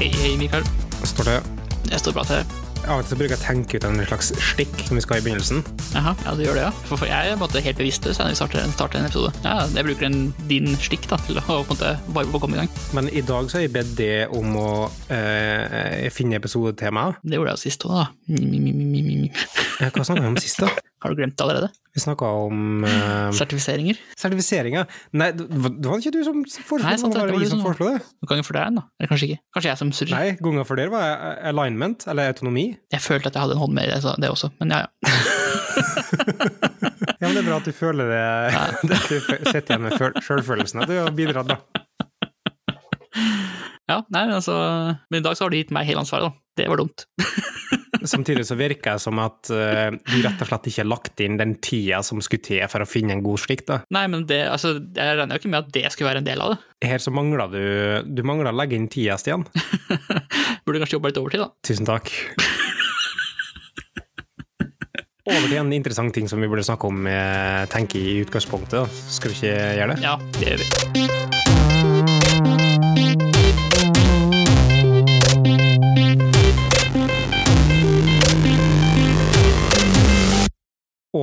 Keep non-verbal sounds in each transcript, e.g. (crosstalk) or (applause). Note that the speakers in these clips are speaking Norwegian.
Hei, hei, Mikael. Står det Det står bra til. Av og til bruker jeg å tenke ut en slags stikk som vi skal ha i begynnelsen. Jaha, ja, du gjør det, ja. For, for jeg er på en måte helt bevisstløs når vi starter, starter en episode. Ja, Jeg bruker en, din stikk da, til å på en måte varme på å komme i gang. Men i dag så har jeg bedt deg om å eh, finne episodetema. Det gjorde jeg sist òg, da. Mi, mi, mi, mi, mi, Hva snakka vi om sist, da? Har du glemt det allerede? Vi snakka om uh, Sertifiseringer? sertifiseringer. Nei, det var ikke du som foreslo Nei, det? sant det, Det det var var som foreslo det. Noen ganger for deg, da. Eller kanskje ikke. Kanskje jeg som surrer. Nei, gangen for dere var jeg alignment, eller autonomi. Jeg følte at jeg hadde en hånd med i det, også, men ja, ja. (laughs) Ja, men Det er bra at du føler det, (laughs) at du sitter igjen med føl- sjølfølelsen. At du har bidratt, da. Ja, nei, men altså Men i dag så har du gitt meg hele ansvaret, da. Det var dumt. (laughs) Samtidig så virker det som at uh, du rett og slett ikke har lagt inn den tida som skulle til for å finne en god slikt da. Nei, men det, altså, jeg regner jo ikke med at det skulle være en del av det. Her så mangler du Du mangler å legge inn tida, Stian. (laughs) Burde kanskje jobbe litt overtid, da. Tusen takk. Over til en interessant ting som vi burde snakke om, eh, tenker i utgangspunktet. Skal vi ikke gjøre det? Ja, det gjør vi.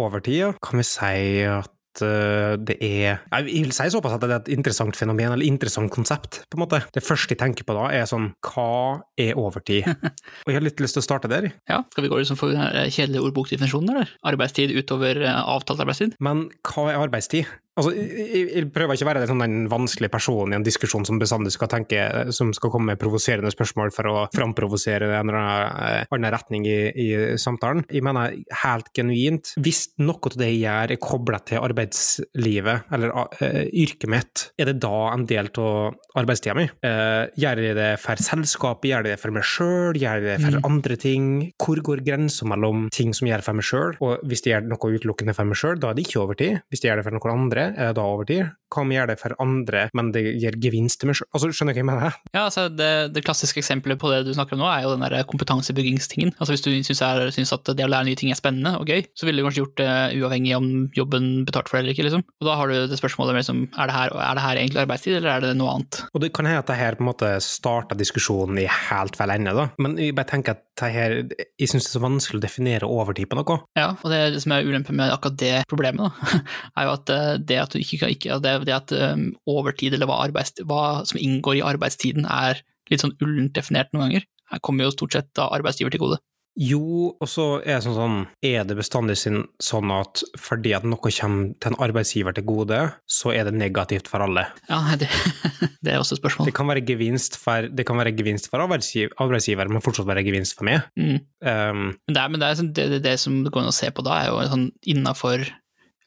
Overtid kan vi si at eh, det er Jeg vil si såpass at det er et interessant fenomen, eller interessant konsept, på en måte. Det første jeg tenker på da, er sånn Hva er overtid? (laughs) Og jeg har litt lyst til å starte der. Ja, Skal vi gå liksom for eh, kjedelige ordbokdefinisjonen, eller? Arbeidstid utover eh, avtalt arbeidstid? Men hva er arbeidstid? Altså, jeg, jeg prøver ikke å være den, sånn, den vanskelige personen i en diskusjon som bestandig skal tenke, som skal komme med provoserende spørsmål for å framprovosere en eller annen eh, annen retning i, i samtalen. Jeg mener helt genuint, hvis noe av det jeg gjør er koblet til arbeidslivet, eller eh, yrket mitt, er det da en del av arbeidstida mi? Eh, gjør jeg det for selskapet, gjør jeg det for meg sjøl, gjør jeg det for andre ting? Hvor går grensa mellom ting som jeg gjør for meg sjøl, og hvis jeg gjør noe utelukkende for meg sjøl, da er det ikke overtid. Hvis jeg gjør det for noen andre, da overtid. Hva om jeg gjør det for andre, men det gir gevinst til meg sjøl? Altså, skjønner du hva jeg mener? Ja, altså det, det klassiske eksempelet på det du snakker om nå, er jo den der kompetansebyggingstingen. Altså Hvis du syns, er, syns at det å lære nye ting er spennende og gøy, så ville du kanskje gjort det uavhengig om jobben betalte for det eller ikke, liksom. Og da har du det spørsmålet med liksom, er det her, er det her egentlig arbeidstid, eller er det noe annet? Og det kan hende at det her på en måte starta diskusjonen i helt feil ende, da. Men jeg bare tenker at det her, jeg syns det er så vanskelig å definere overtid på noe. Ja, og det, som er ulempen med akkurat det problemet, da, (laughs) er jo at eh, det at ikke ikke, det, det at um, overtid, eller hva, arbeids, hva som inngår i arbeidstiden, er litt sånn ullent definert noen ganger. Her kommer jo stort sett da arbeidsgiver til gode. Jo, og så er det sånn sånn Er det bestandig sånn at fordi at noe kommer til en arbeidsgiver til gode, så er det negativt for alle? Ja, det, (laughs) det er også et spørsmål. Det kan være gevinst for, det kan være gevinst for arbeidsgiver, arbeidsgiver, men fortsatt være gevinst for meg. Mm. Um, Men det, er, men det, er, sånn- det, det, det som det går an å se på da, er jo sånn innafor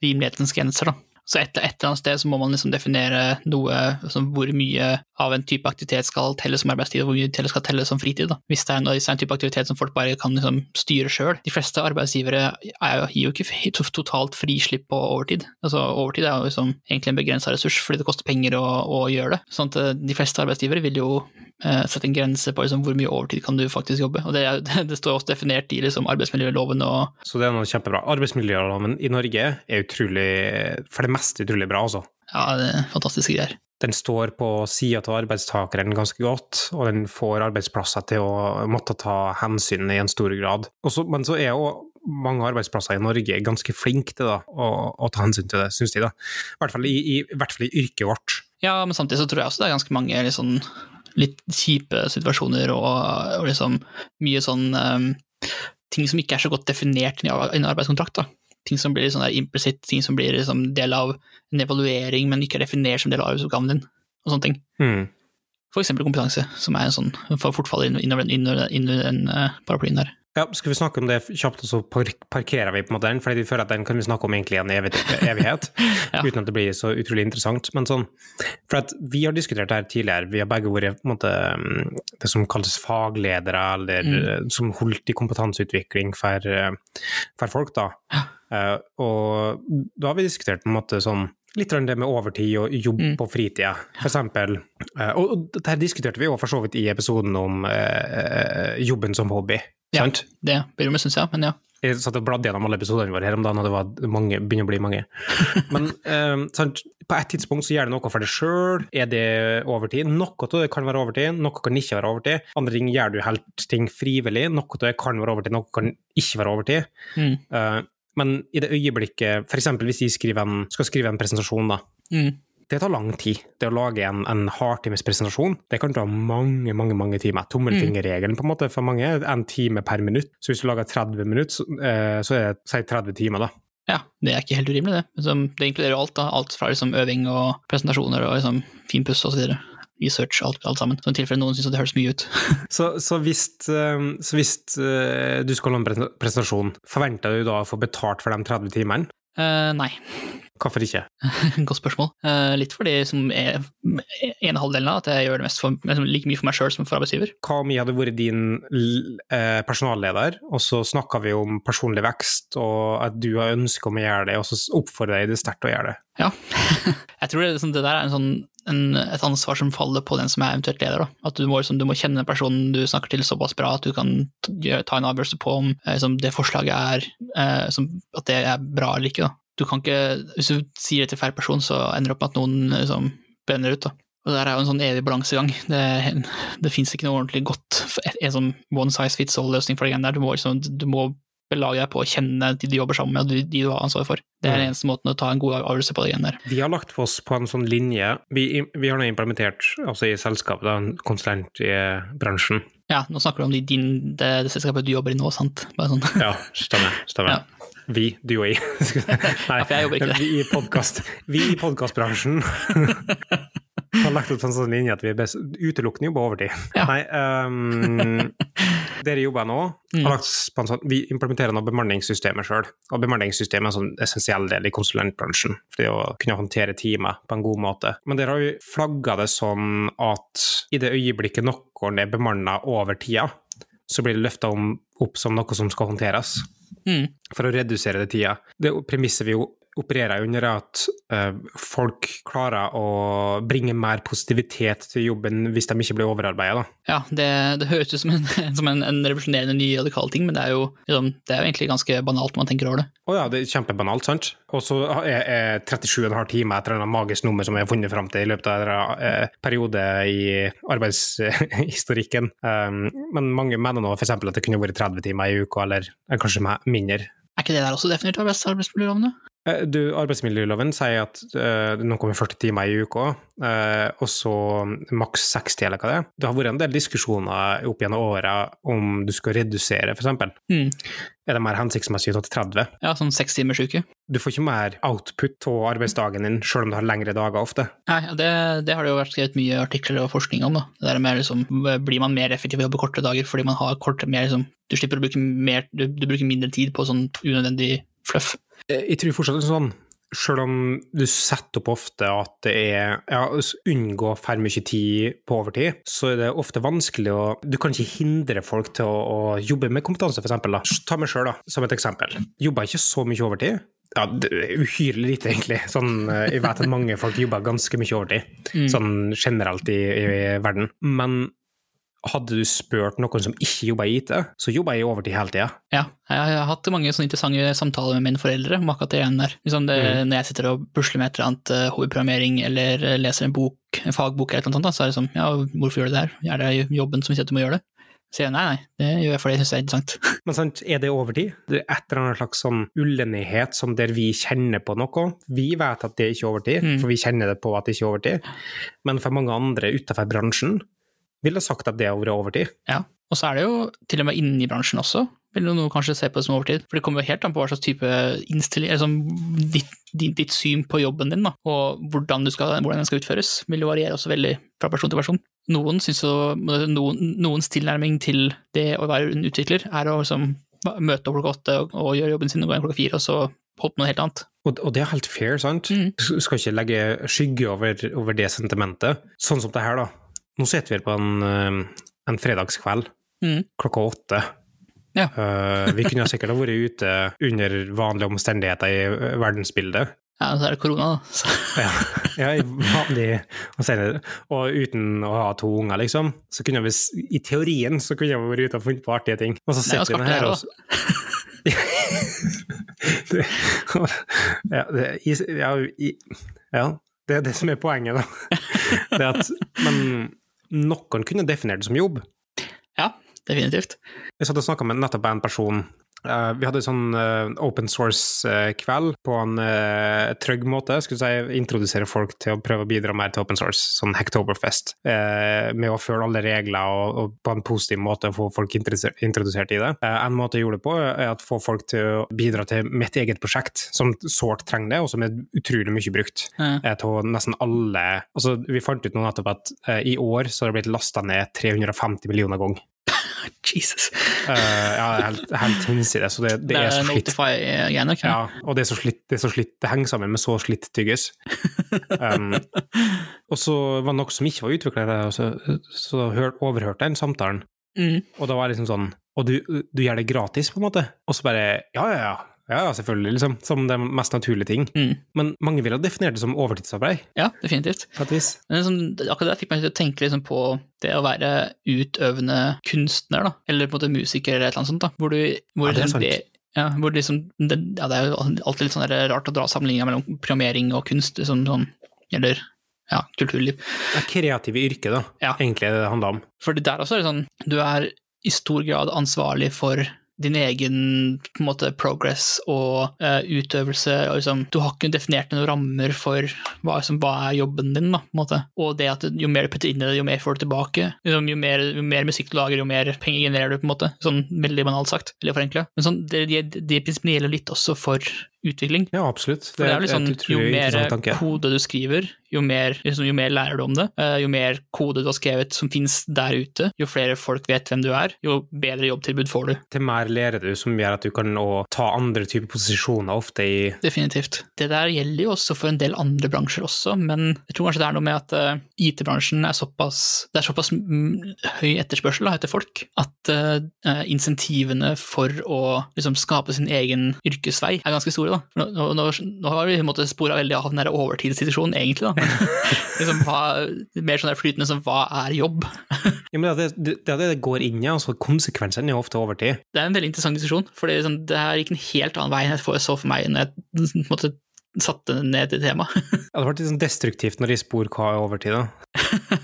rimelighetens grenser, da. Så et, et eller annet sted så må man liksom definere noe, sånn hvor mye av en type aktivitet skal telles som arbeidstid, og hvor mye skal telles som fritid. Da. Hvis det er en, type aktivitet som folk bare kan liksom styre sjøl. De fleste arbeidsgivere er gir jo ikke totalt frislipp på overtid. Altså Overtid er jo liksom egentlig en begrensa ressurs, fordi det koster penger å, å gjøre det. Sånn at eh, de fleste arbeidsgivere vil jo eh, sette en grense på liksom, hvor mye overtid kan du faktisk jobbe. Og det, er, (laughs) det står også definert i liksom, arbeidsmiljøloven og så det er noe kjempebra. Arbeidsmiljøloven i Norge er utrolig, for det meste utrolig bra, altså. ja, det er fantastiske greier. Den står på sida av arbeidstakeren ganske godt, og den får arbeidsplasser til å måtte ta hensyn i en stor grad. Også, men så er jo mange arbeidsplasser i Norge ganske flinke til da, å, å ta hensyn til det, syns de. da. I hvert fall i, i, hvert fall i yrket vårt. Ja, men samtidig så tror jeg også det er ganske mange sånn litt kjipe situasjoner og, og liksom mye sånn um, ting som ikke er så godt definert i en arbeidskontrakt. da. Ting som blir sånn implisitt, ting som blir liksom del av en evaluering, men ikke er definert som del av arbeidsoppgaven din, og sånne ting. Mm. For eksempel kompetanse, som er en sånn, for fort innover, inn innover den, uh, paraplyen der. Ja, Skal vi snakke om det kjapt, og så parkerer vi på en måte den? fordi vi føler at den kan vi snakke om egentlig i en evighet, (laughs) Ja. uten at det blir så utrolig interessant. Men sånn, for at vi har diskutert det her tidligere, vi har begge vært på en måte, mm, det som kalles fagledere, eller Mm. eh, som holdt i kompetanseutvikling for, eh, for folk, da. Eh, og da har vi diskutert på en måte sånn Litt det med overtid og jobb Mm. på fritida, for eksempel. Eh, Og og dette diskuterte vi jo for så vidt i episoden om eh, eh, jobben som hobby. Ja. Sant? Det blir det syns jeg, men ja. Jeg satt og bladde gjennom alle episodene våre her om dagen, og det var mange, begynner å bli mange. (laughs) Men eh, sant, på et tidspunkt så gjør du noe for deg sjøl. Er det overtid? Noe av det kan være overtid, noe kan ikke være overtid. Andre ting gjør du helt ting frivillig. Noe av det kan være overtid, noe kan ikke være overtid. Mm. Eh, men i det øyeblikket, f.eks. hvis de en, skal skrive en presentasjon, da. Mm. Det tar lang tid. Det å lage en, en hardtimes presentasjon, det kan ta mange, mange mange timer. Tommelfingerregelen på en måte for mange er en time per minutt. Så hvis du lager 30 minutter, så, eh, så er det si 30 timer, da. Ja, det er ikke helt urimelig, det. Liksom, det inkluderer jo alt, da. Alt fra liksom, øving og presentasjoner og liksom, finpuss og så videre. Research, alt, alt sammen. Så i tilfelle noen syns det høres mye ut. (laughs) Så, så hvis, eh, så hvis eh, du skal ha en presentasjon, forventer du da å få betalt for de 30 timene? Uh, nei, Hvorfor ikke? (laughs) godt spørsmål. Eh, litt fordi som er ene halvdelen av at jeg gjør det mest for, liksom, like mye for meg sjøl som for arbeidsgiver. Hva om jeg hadde vært din eh, personalleder, og så snakka vi om personlig vekst, og at du har ønske om å gjøre det, og så oppfordrer jeg deg sterkt til å gjøre det? Ja. (laughs) jeg tror det, liksom, det der er en sånn, en, et ansvar som faller på den som er eventuelt leder. Da. At du må, liksom, du må kjenne personen du snakker til såpass bra at du kan ta en avgjørelse på om eh, liksom, det forslaget er eh, som, at det er bra eller ikke. Da. Du kan ikke, hvis du sier det til feil person, så ender det opp med at noen liksom, brenner ut. Da. Og Det er jo en sånn evig balansegang. Det, (laughs) det fins ikke noe ordentlig godt en sånn one size fits all-løsning for det greiene der. Du må, liksom, du må belage deg på å kjenne de du jobber sammen med, og de, du har ansvar for. Det er den Mm. eneste måten å ta en god avgjørelse på det greiene der. Vi har lagt oss på en sånn linje. Vi, vi har nå implementert, altså i selskapet, da, en konsulent i bransjen. Ja, nå snakker du om de, din, det, det selskapet du jobber i nå, sant? Bare sånn. Ja, stemmer. stemmer. (laughs) Ja. Vi, du og jeg. (laughs) Nei, Ja, jeg jobber ikke der. vi i podcast, Vi i podkastbransjen (laughs) har lagt opp en sånn linje at vi best, utelukkende jobber overtid. Ja. Nei, um, dere jobber nå Mm. sånn, Vi implementerer nå bemanningssystemet sjøl, og bemanningssystemet er en sånn essensiell del i konsulentbransjen. For det å kunne håndtere teamet på en god måte. Men dere har jo flagga det sånn at i det øyeblikket noen er bemanna over tida, så blir det løfta opp som noe som skal håndteres Mm. for å redusere det tida. Det premisset vi jo opererer under, er at eh, folk klarer å bringe mer positivitet til jobben hvis de ikke blir overarbeida. Ja, det, det høres ut som, en, (laughs) som en, en revolusjonerende ny radikal ting, men det er, jo, liksom, det er jo egentlig ganske banalt når man tenker over det. Å ja, det er kjempebanalt, sant? Og så er, er 37,5 timer et eller annet magisk nummer som vi har funnet fram til i løpet av en eh, periode i arbeidshistorikken. Um, men mange mener nå f.eks. at det kunne vært 30 timer i uka, eller, kanskje mindre. Er ikke det der også definert av arbeidsmiljøloven? Du, arbeidsmiljøloven sier at uh, nå kommer 40 timer i uka, uh, og så maks 60, eller hva det er. Det har vært en del diskusjoner opp gjennom åra om du skal redusere, f.eks. Mm. Er det mer hensiktsmessig å ta til 30? Ja, sånn seks timers uke. Du får ikke mer output av arbeidsdagen din, selv om du har lengre dager ofte. Nei, det, det har det jo vært skrevet mye artikler og forskning om. da. Det der med liksom, Blir man mer effektiv ved å jobbe kortere dager fordi man har korte, mer liksom, Du slipper å bruke mer, du, du bruker mindre tid på sånn unødvendig fluff. Eh, Jeg tror fortsatt det er sånn, selv om du setter opp ofte at det er ja, unngå for mye tid på overtid, så er det ofte vanskelig å Du kan ikke hindre folk til å, å jobbe med kompetanse, for eksempel. Da. Ta meg sjøl, som et eksempel. Jobber ikke så mye overtid. Ja, det er uhyrelig lite, egentlig. Sånn, eh, jeg vet at mange folk jobber ganske mye overtid, Mm. sånn generelt i, i verden. Men hadde du spurt noen som ikke jobba i IT, så jobba jeg i overtid hele tida. Ja, jeg har hatt mange sånne interessante samtaler med mine foreldre om akkurat det igjen der. Liksom det, Mm. Når jeg sitter og pusler med et eller annet eh, hobbyprogrammering eller eh, leser en bok, en fagbok eller noe sånt, da, så er det sånn ja, hvorfor gjør du det her? Er det jobben som sier at du må gjøre det? Så jeg nei, nei, det gjør jeg fordi jeg syns det er interessant. (laughs) Men sant, er det overtid? Det er et eller annet slags sånn ullenighet som der vi kjenner på noe. Vi vet at det er ikke er overtid, Mm. for vi kjenner det på at det ikke er overtid. Men for mange andre utenfor bransjen ville sagt at det har vært overtid. Ja, og så er det jo til og med inni bransjen også, vil noen kanskje se på det som overtid. For det kommer jo helt an på hva slags type innstilling, eller sånn ditt, ditt, ditt syn på jobben din, da, og hvordan, du skal, hvordan den skal utføres, vil jo variere også veldig fra person til person. Noen synes jo, noen, noens tilnærming til det å være en utvikler er å liksom møte opp klokka åtte og, og gjøre jobben sin og gå hjem klokka fire, og så holde på noe helt annet. Og, og det er helt fair, sant? Mm. Du skal ikke legge skygge over, over det sentimentet. Sånn som det her, da. Nå sitter vi på en, eh, en fredagskveld Mm. klokka åtte. Ja. uh, vi kunne sikkert ha vært ute under vanlige omstendigheter i eh, verdensbildet. Ja, så er det korona, da. Ja, ja i vanlig omstendigheter. Og uten å ha to unger, liksom. Så kunne vi, I teorien så kunne vi vært ute og funnet på artige ting. Og så er sitter vi her og (laughs) det, ja, det, ja, ja, det er det som er poenget, da. (laughs) Det at, men noen kunne definert det som jobb. Ja, definitivt. Jeg satt og snakka med nettopp en person Uh, vi hadde en sånn uh, open source-kveld uh, på en trygg måte. Skulle si introdusere folk til å prøve å bidra mer til open source, sånn Hacktoberfest. med å følge alle regler og, og, på en positiv måte få folk introdusert i det. en måte jeg gjorde det på, er å få folk til å bidra til mitt eget prosjekt, som sårt trenger det, og som er utrolig mye brukt. til nesten alle Altså, vi fant ut nå nettopp at i år så har det blitt lasta ned 350 millioner ganger. Jesus. Uh, ja, helt, helt hinsides. Det, det, det, er, så slitt. Ikke Ja, og det er så slitt, det er så slitt, det henger sammen med så slitt tyggis. (laughs) Um, og så var det noe som ikke var utvikla, så, så overhørte jeg den samtalen. Mm. Og da var jeg liksom sånn Og du, du gjør det gratis, på en måte? Og så bare Ja, ja, ja. Ja, selvfølgelig, liksom. Som det mest naturlige ting. Mm. Men mange vil ha definert det som overtidsarbeid. Ja, definitivt. På et vis. Men liksom, akkurat der fikk meg til å tenke liksom på det å være utøvende kunstner, da. Eller på en måte musiker eller et eller annet sånt. da. Hvor du, hvor ja, det er sant. sant. Ja, hvor liksom, det, ja, det er jo alltid litt sånn rart å dra sammenligninga mellom programmering og kunst, liksom, sånn, eller ja, kulturliv. Det er kreative yrke, da, ja. egentlig det det handler om. Fordi der også er det sånn, du er i stor grad ansvarlig for din egen måte, progress og uh, utøvelse. Og, liksom, du har ikke definert noen rammer for hva, liksom, hva er jobben din. Da. Og det at jo mer du putter inn i det, jo mer får du tilbake. Liksom, jo, mer, jo, mer, musikk du lager, jo mer penger genererer du. på en måte. Sånn veldig banalt sagt, eller forenkla. Men sånn, det, det, det prinsippene gjelder litt også for utvikling. Ja, absolutt. Det, det er sånn, jo mer kode du skriver, jo mer, liksom, jo mer, lærer du om det. Uh, jo mer kode du har skrevet som finnes der ute, jo flere folk vet hvem du er, jo bedre jobbtilbud får du. Til mer lærer du, som gjør at du kan ta andre typer posisjoner ofte i Definitivt. Det der gjelder jo også for en del andre bransjer også, men jeg tror kanskje det er noe med at eh, IT-bransjen er såpass Det er såpass høy etterspørsel da, etter folk at uh, insentivene for å liksom, skape sin egen yrkesvei er ganske store. Da. Nå, nå, nå har vi på en måte spora veldig av den der overtidssituasjonen, egentlig. da (laughs) liksom, hva, mer sånn flytende som hva er jobb? ja, men det, er det, det går inn i, altså konsekvensene er jo ofte overtid. Det er en veldig interessant diskusjon, for det, liksom, det her gikk en helt annen vei enn jeg så for meg når jeg måtte, satte ned i temaet. (laughs) det hadde vært litt sånn destruktivt når de spor hva er overtid, da. (laughs)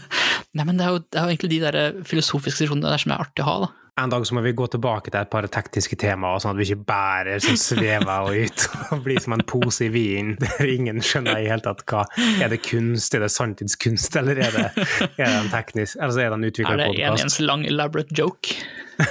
Nei, men det er, jo, det er jo egentlig de der filosofiske diskusjonene der som er artig å ha, da en dag så må vi gå tilbake til et par tekniske temaer, sånn at vi ikke bærer som svever ut og blir som en pose i vin der ingen skjønner i hele tatt hva Er det kunst, er det sanntidskunst, eller er det, er det en teknisk altså er det en utvikla podkast? Er det en ens lang elaborate joke?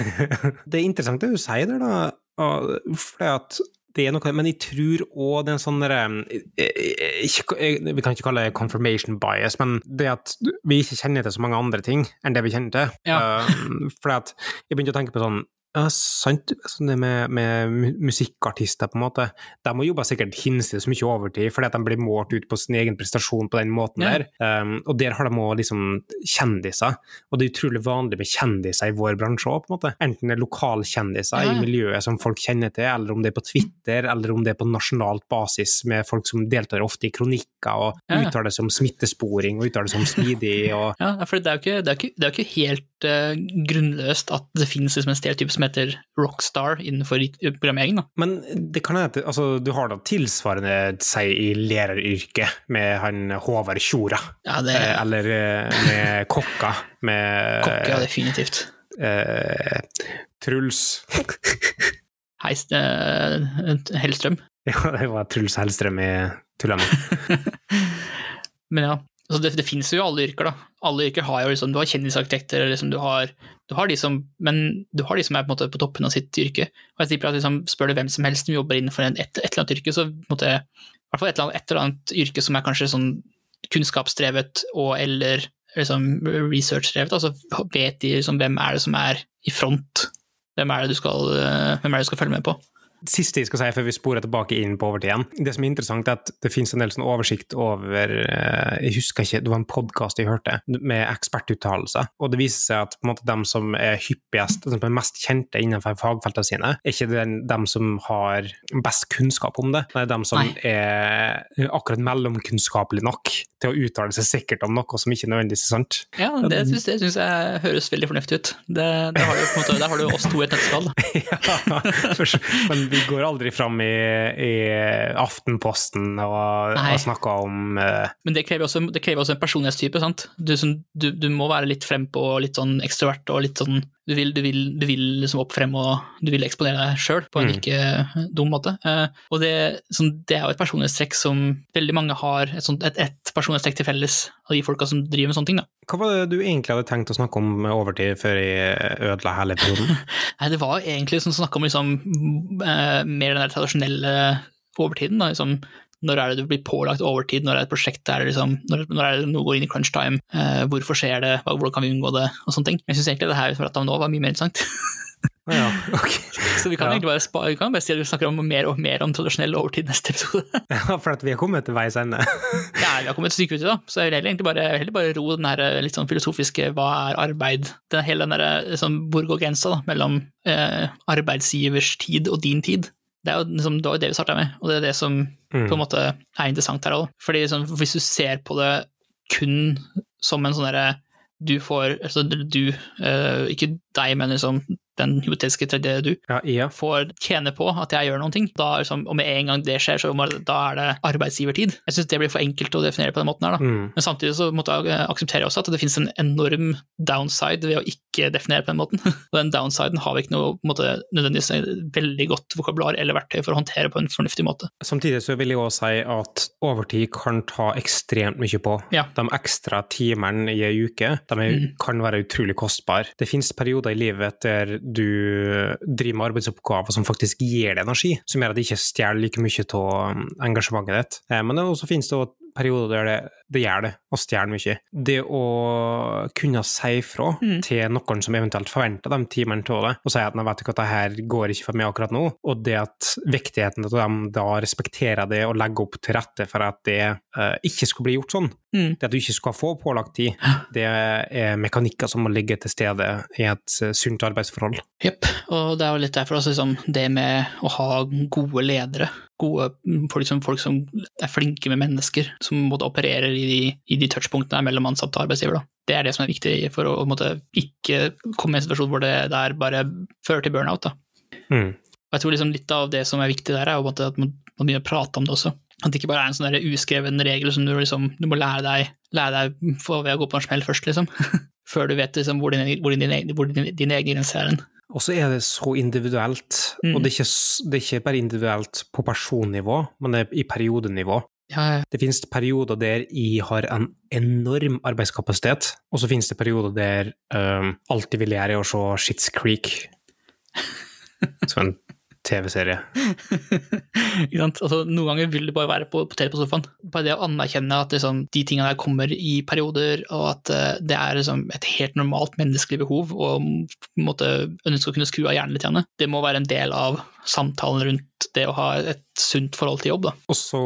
(laughs) det er interessant det du sier der, da. For at det er noe, men jeg tror òg det er en sånn eh, eh, eh, Vi kan ikke kalle det confirmation bias, men det at vi ikke kjenner til så mange andre ting enn det vi kjenner til. Ja. Uh, for jeg begynte å tenke på sånn ja, sant. Sånn det med, med, musikkartister, på en måte. De må jobbe sikkert hinsides mye overtid, fordi at de blir målt ut på sin egen prestasjon på den måten ja. der. Um, og der har de òg liksom kjendiser. Og det er utrolig vanlig med kjendiser i vår bransje òg, på en måte. Enten det er lokalkjendiser ja. i miljøet som folk kjenner til, eller om det er på Twitter, eller om det er på nasjonalt basis med folk som deltar ofte i kronikker og ja. uttaler seg om smittesporing og uttaler seg om smidig og Ja, for det er jo ikke, det ikke, det ikke helt uh, grunnløst at det finnes liksom en stereotyp som heter rockstar innenfor programmering. Da. Men det kan hende altså, du har da tilsvarende seg i læreryrket med han Håvard Tjora, ja, det... Eh, eller eh, med (laughs) kokka med Kokka, definitivt. Eh, Truls (laughs) Heist, eh, Hellstrøm. (laughs) Ja, det var Truls Hellstrøm i Tullane. Men ja, altså det, det finnes jo alle yrker, da. Alle yrker har jo liksom, Du har kjendisarkitekter, liksom, du, har, du har de som, men du har de som er på, måte, på toppen av sitt yrke. Og jeg tipper at liksom, Spør du hvem som helst som jobber innenfor et, et, eller annet yrke, så måtte, i hvert fall et eller, annet, et eller annet yrke som er kanskje sånn kunnskapsdrevet og eller liksom researchdrevet, så vet de liksom, hvem er det som er i front. Hvem er det du skal, hvem er det du skal følge med på? Siste jeg skal si før vi sporer tilbake inn på overtid igjen. Det som er interessant, er at det finnes en del sånn oversikt over eh, Jeg husker ikke, det var en podkast jeg hørte med ekspertuttalelser. Og det viser seg at på en måte de som er hyppigst, de som er mest kjente innenfor fagfeltene sine, er ikke den, de som har best kunnskap om det. Det er de som Nei. er akkurat mellomkunnskapelig nok til å uttale seg sikkert om noe som ikke nødvendigvis er sant. Ja, det syns jeg, jeg høres veldig fornuftig ut. Det, det har du, på en måte, der har du oss to i et nøtteskall. (laughs) ja, men vi går aldri fram i, i Aftenposten og, og snakker om uh... Men det krever også, det krever også en personlighetstype. sant? Du, som- du, du må være litt frempå og litt sånn ekstrovert og litt sånn Du vil, du vil, du vil liksom opp frem og du vil eksponere deg sjøl på en Mm. ikke dum måte. Eh, og det, sånn, det er jo et personlighetstrekk som veldig mange har et, sånt, et, et personlighetstrekk til felles av de folka som driver med sånne ting. da. Hva var det du egentlig hadde tenkt å snakke om med overtid før jeg ødela hele episoden? (laughs) Nei, det var egentlig sånn snakk om liksom, eh, mer den der tradisjonelle overtiden. Da, liksom, når er det du blir pålagt overtid, når er det et prosjekt det liksom, når, når er det noe går inn i crunch time, eh, hvorfor skjer det, hvordan kan vi unngå det, og sånne ting. Jeg syns egentlig det her vi pratet om nå var mye mer interessant. Ja, (laughs) ok. Så vi kan Ja. egentlig bare, spa, vi kan bare si at vi snakker om mer og mer om tradisjonell overtid neste episode. (laughs) ja, for at vi har kommet til veis ende. (laughs) ja, vi har kommet et stykke ut i det, så jeg vil heller egentlig bare, heller bare ro den her litt sånn filosofiske hva er arbeid, den, hele den derre liksom, hvor går grensa da, mellom eh, arbeidsgivers tid og din tid. Det er jo liksom, det var det vi starta med, og det er det som Mm. på en måte er interessant her òg. Fordi liksom, hvis du ser på det kun som en sånn derre du får Altså du, uh, ikke deg, men liksom den hypotetiske tredje du, Ja, ja. får tjene på at jeg gjør noen ting. Da, liksom, og med en gang det skjer, så da er det arbeidsgivertid. Jeg syns det blir for enkelt å definere på den måten her, da. Mm. Men samtidig så måtte jeg akseptere også at det finnes en enorm downside ved å ikke definere på den måten. (laughs) Og den downsiden har vi ikke noe måte, nødvendigvis veldig godt vokabular eller verktøy for å håndtere på en fornuftig måte. Samtidig så vil jeg også si at overtid kan ta ekstremt mye på. Ja. De ekstra timene i ei uke de er, Mm. kan være utrolig kostbare. Det finnes perioder i livet der du driver med arbeidsoppgaver som faktisk gir deg energi, som gjør at det ikke stjeler like mye av engasjementet ditt. Eh, Men også finnes det perioder der det, det gjør det, og stjeler mye. Det å kunne si fra Mm. til noen som eventuelt forventer de timene til det, og si at nei, vet du hva, det her går ikke for meg akkurat nå, og det at viktigheten til at de da respekterer det og legger opp til rette for at det uh, ikke skulle bli gjort sånn, Mm. det at du ikke skal få pålagt tid, det er mekanikker som må ligge til stede i et eh, sunt arbeidsforhold. Jepp, og det er jo litt derfor også liksom, det med å ha gode ledere, gode folk som, folk som er flinke med mennesker, som både opererer i de, i de touchpunktene mellom ansatte og arbeidsgiver. Da. Det er det som er viktig for å, på måte, ikke komme i en situasjon hvor det der bare fører til burnout. Da. Mm. Og jeg tror liksom litt av det som er viktig der, er jo måte at man, man begynner å prate om det også. At det ikke bare er en sånn uskreven regel som du, liksom, du må lære deg, lære deg for ved å gå på en smell først, liksom. (laughs) Før du vet liksom, hvor, dine, hvor, dine, hvor dine, dine egne grenser er hen. Og så er det så individuelt, Mm. og det er, ikke, det er ikke bare individuelt på personnivå, men det er i periodenivå. Ja, ja. Det finnes perioder der jeg har en enorm arbeidskapasitet, og så finnes det perioder der um, alt jeg vil gjøre er å se Shits Creek. (laughs) Som en TV-serie. (laughs) Ikke sant? Altså, noen ganger vil du bare være på TV-på sofaen. Bare det å anerkjenne at liksom, de tingene der kommer i perioder, og at uh, det er liksom, et helt normalt menneskelig behov på måte, ønske å kunne skru av hjernen litt, det må være en del av samtalen rundt det å ha et sunt forhold til jobb. Da. Og så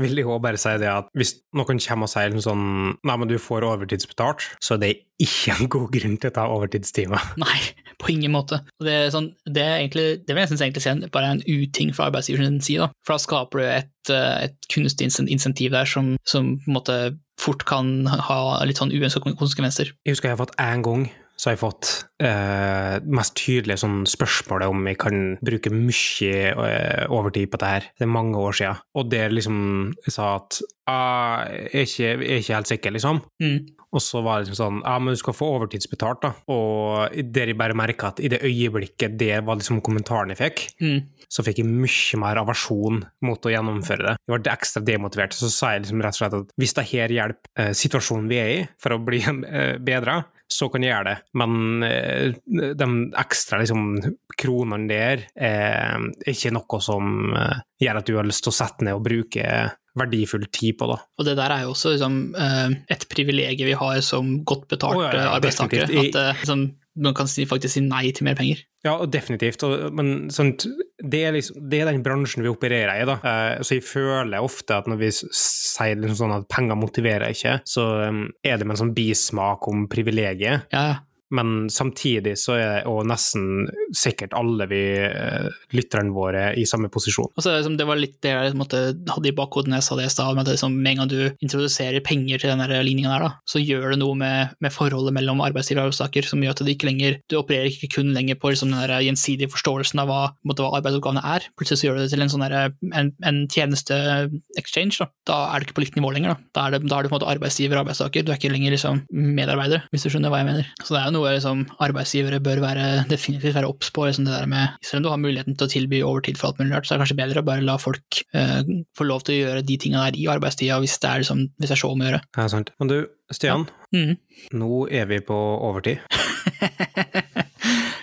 vil jeg òg bare si det at hvis noen kommer og sier liksom sånn Nei, men du får overtidsbetalt, så er det ikke en god grunn til å ta overtidstimer. (laughs) Nei, på ingen måte. Det, sånn, det, er egentlig, det vil jeg synes egentlig si er bare en uting fra sin side. da. For da skaper du et, eh, et kunstig insentiv der som, som på en måte fort kan ha litt sånn uønskede konsekvenser. Jeg husker jeg har fått én gang så har jeg fått eh, mest tydelige sånn spørsmålet om jeg kan bruke mye eh, overtid på det her. Det er mange år siden. Og der liksom jeg sa at ah, jeg, er ikke, jeg er ikke helt sikker, liksom. Mm. Og så var det liksom sånn Ja, men du skal få overtidsbetalt, da. Og der jeg bare merka at i det øyeblikket det var liksom kommentaren jeg fikk, Mm. så fikk jeg mye mer aversjon mot å gjennomføre det. Jeg ble ekstra demotivert. Så sa jeg liksom rett og slett at hvis det her hjelper eh, situasjonen vi er i, for å bli eh, bedre, så kan jeg gjøre det. Men eh, de ekstra liksom, kronene der er ikke noe som eh, gjør at du har lyst til å sette ned og bruke verdifull tid på det. Og det der er jo også liksom, eh, et privilegium vi har som godt betalte oh, ja, ja, arbeidstakere. definitivt. At liksom, man kan faktisk si nei til mer penger. Ja, definitivt. Men sånt, det, er liksom, det er den bransjen vi opererer i. da. Eh, så jeg føler ofte at når vi sier liksom sånn at penger motiverer ikke, så um, er det med en sånn bismak om privilegiet. Ja. Men samtidig så er jo nesten sikkert alle vi eh, lytterne våre i samme posisjon. Altså, det, var litt det jeg måtte, hadde i bakhodet når jeg sa det i stad, med at liksom, med en gang du introduserer penger til den ligninga der, da, så gjør det noe med, med forholdet mellom arbeidsgiver og arbeidstaker som gjør at du ikke lenger, du opererer ikke kun lenger på liksom, den gjensidige forståelsen av hva, måtte, hva arbeidsoppgavene er. Plutselig så gjør du det til en, sånn der, en, en tjeneste-exchange. Da. da er du ikke på likt nivå lenger. Da, da er, du på en måte arbeidsgiver og arbeidstaker, du er ikke lenger liksom, medarbeider, hvis du skjønner hva jeg mener. Så det er noe liksom, arbeidsgivere bør være, definitivt være obs på. Liksom, det der med, selv om du har muligheten til å tilby overtid for alt mulig rart, så er det kanskje bedre å bare la folk eh, få lov til å gjøre de tingene der i arbeidstida, hvis det er, liksom, hvis det er så om å gjøre. Ja, sant. Men du, Stian, Ja. Mm. nå er vi på overtid. (laughs)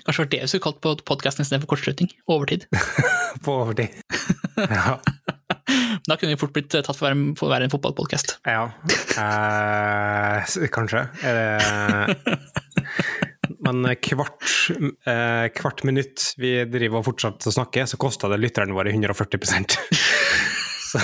Kanskje det var det vi skulle kalt på podkasten istedenfor kortslutning. Overtid. (laughs) På overtid. Ja. (laughs) (laughs) Da kunne vi fort blitt tatt for å være, for å være en fotballpodkast. ja. Eh, kanskje. Er det Men kvart, eh, hvert minutt vi driver og fortsetter å snakke, så koster det lytterne våre 140 (laughs) så,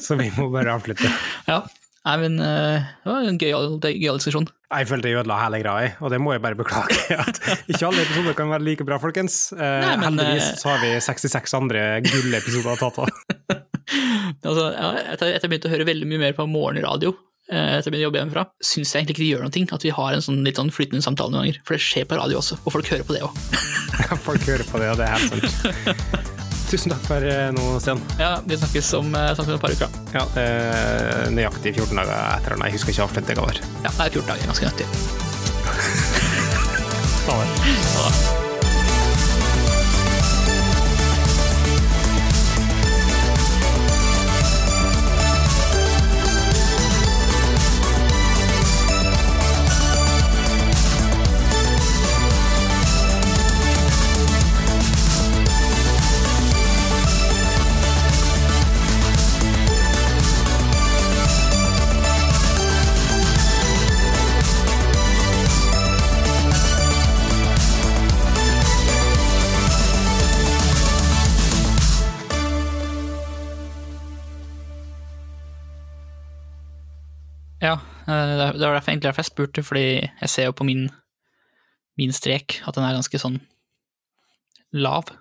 så vi må bare avslutte. Ja. Nei, men eh, det var en gøyal gøy diskusjon. Jeg følte jeg ødela hele greia, og det må jeg bare beklage. (laughs) Ikke alle episoder kan være like bra, folkens. Eh, Nei, men, heldigvis eh, så har vi 66 andre gullepisoder å ta av. Altså, ja, etter, etter jeg begynte å høre veldig mye mer på morgenradio, eh, etter jeg begynte å jobbe hjemmefra, syns jeg egentlig ikke det gjør noe at vi har en sånn litt sånn flytende samtale noen ganger. For det skjer på radio også, og folk hører på det òg. (laughs) Folk hører på det, og det er sant. (laughs) Tusen takk for eh, nå, Stian. Ja, vi snakkes om, eh, snakkes om et par uker. Ja, eh, nøyaktig 14 dager etter. Nei, jeg husker ikke avslutt det var. Ja, det er 14 dager, ganske nøyaktig. (laughs) Ha det. Ha det. Det var derfor egentlig derfor jeg spurte, fordi jeg ser jo på min, min strek at den er ganske sånn lav.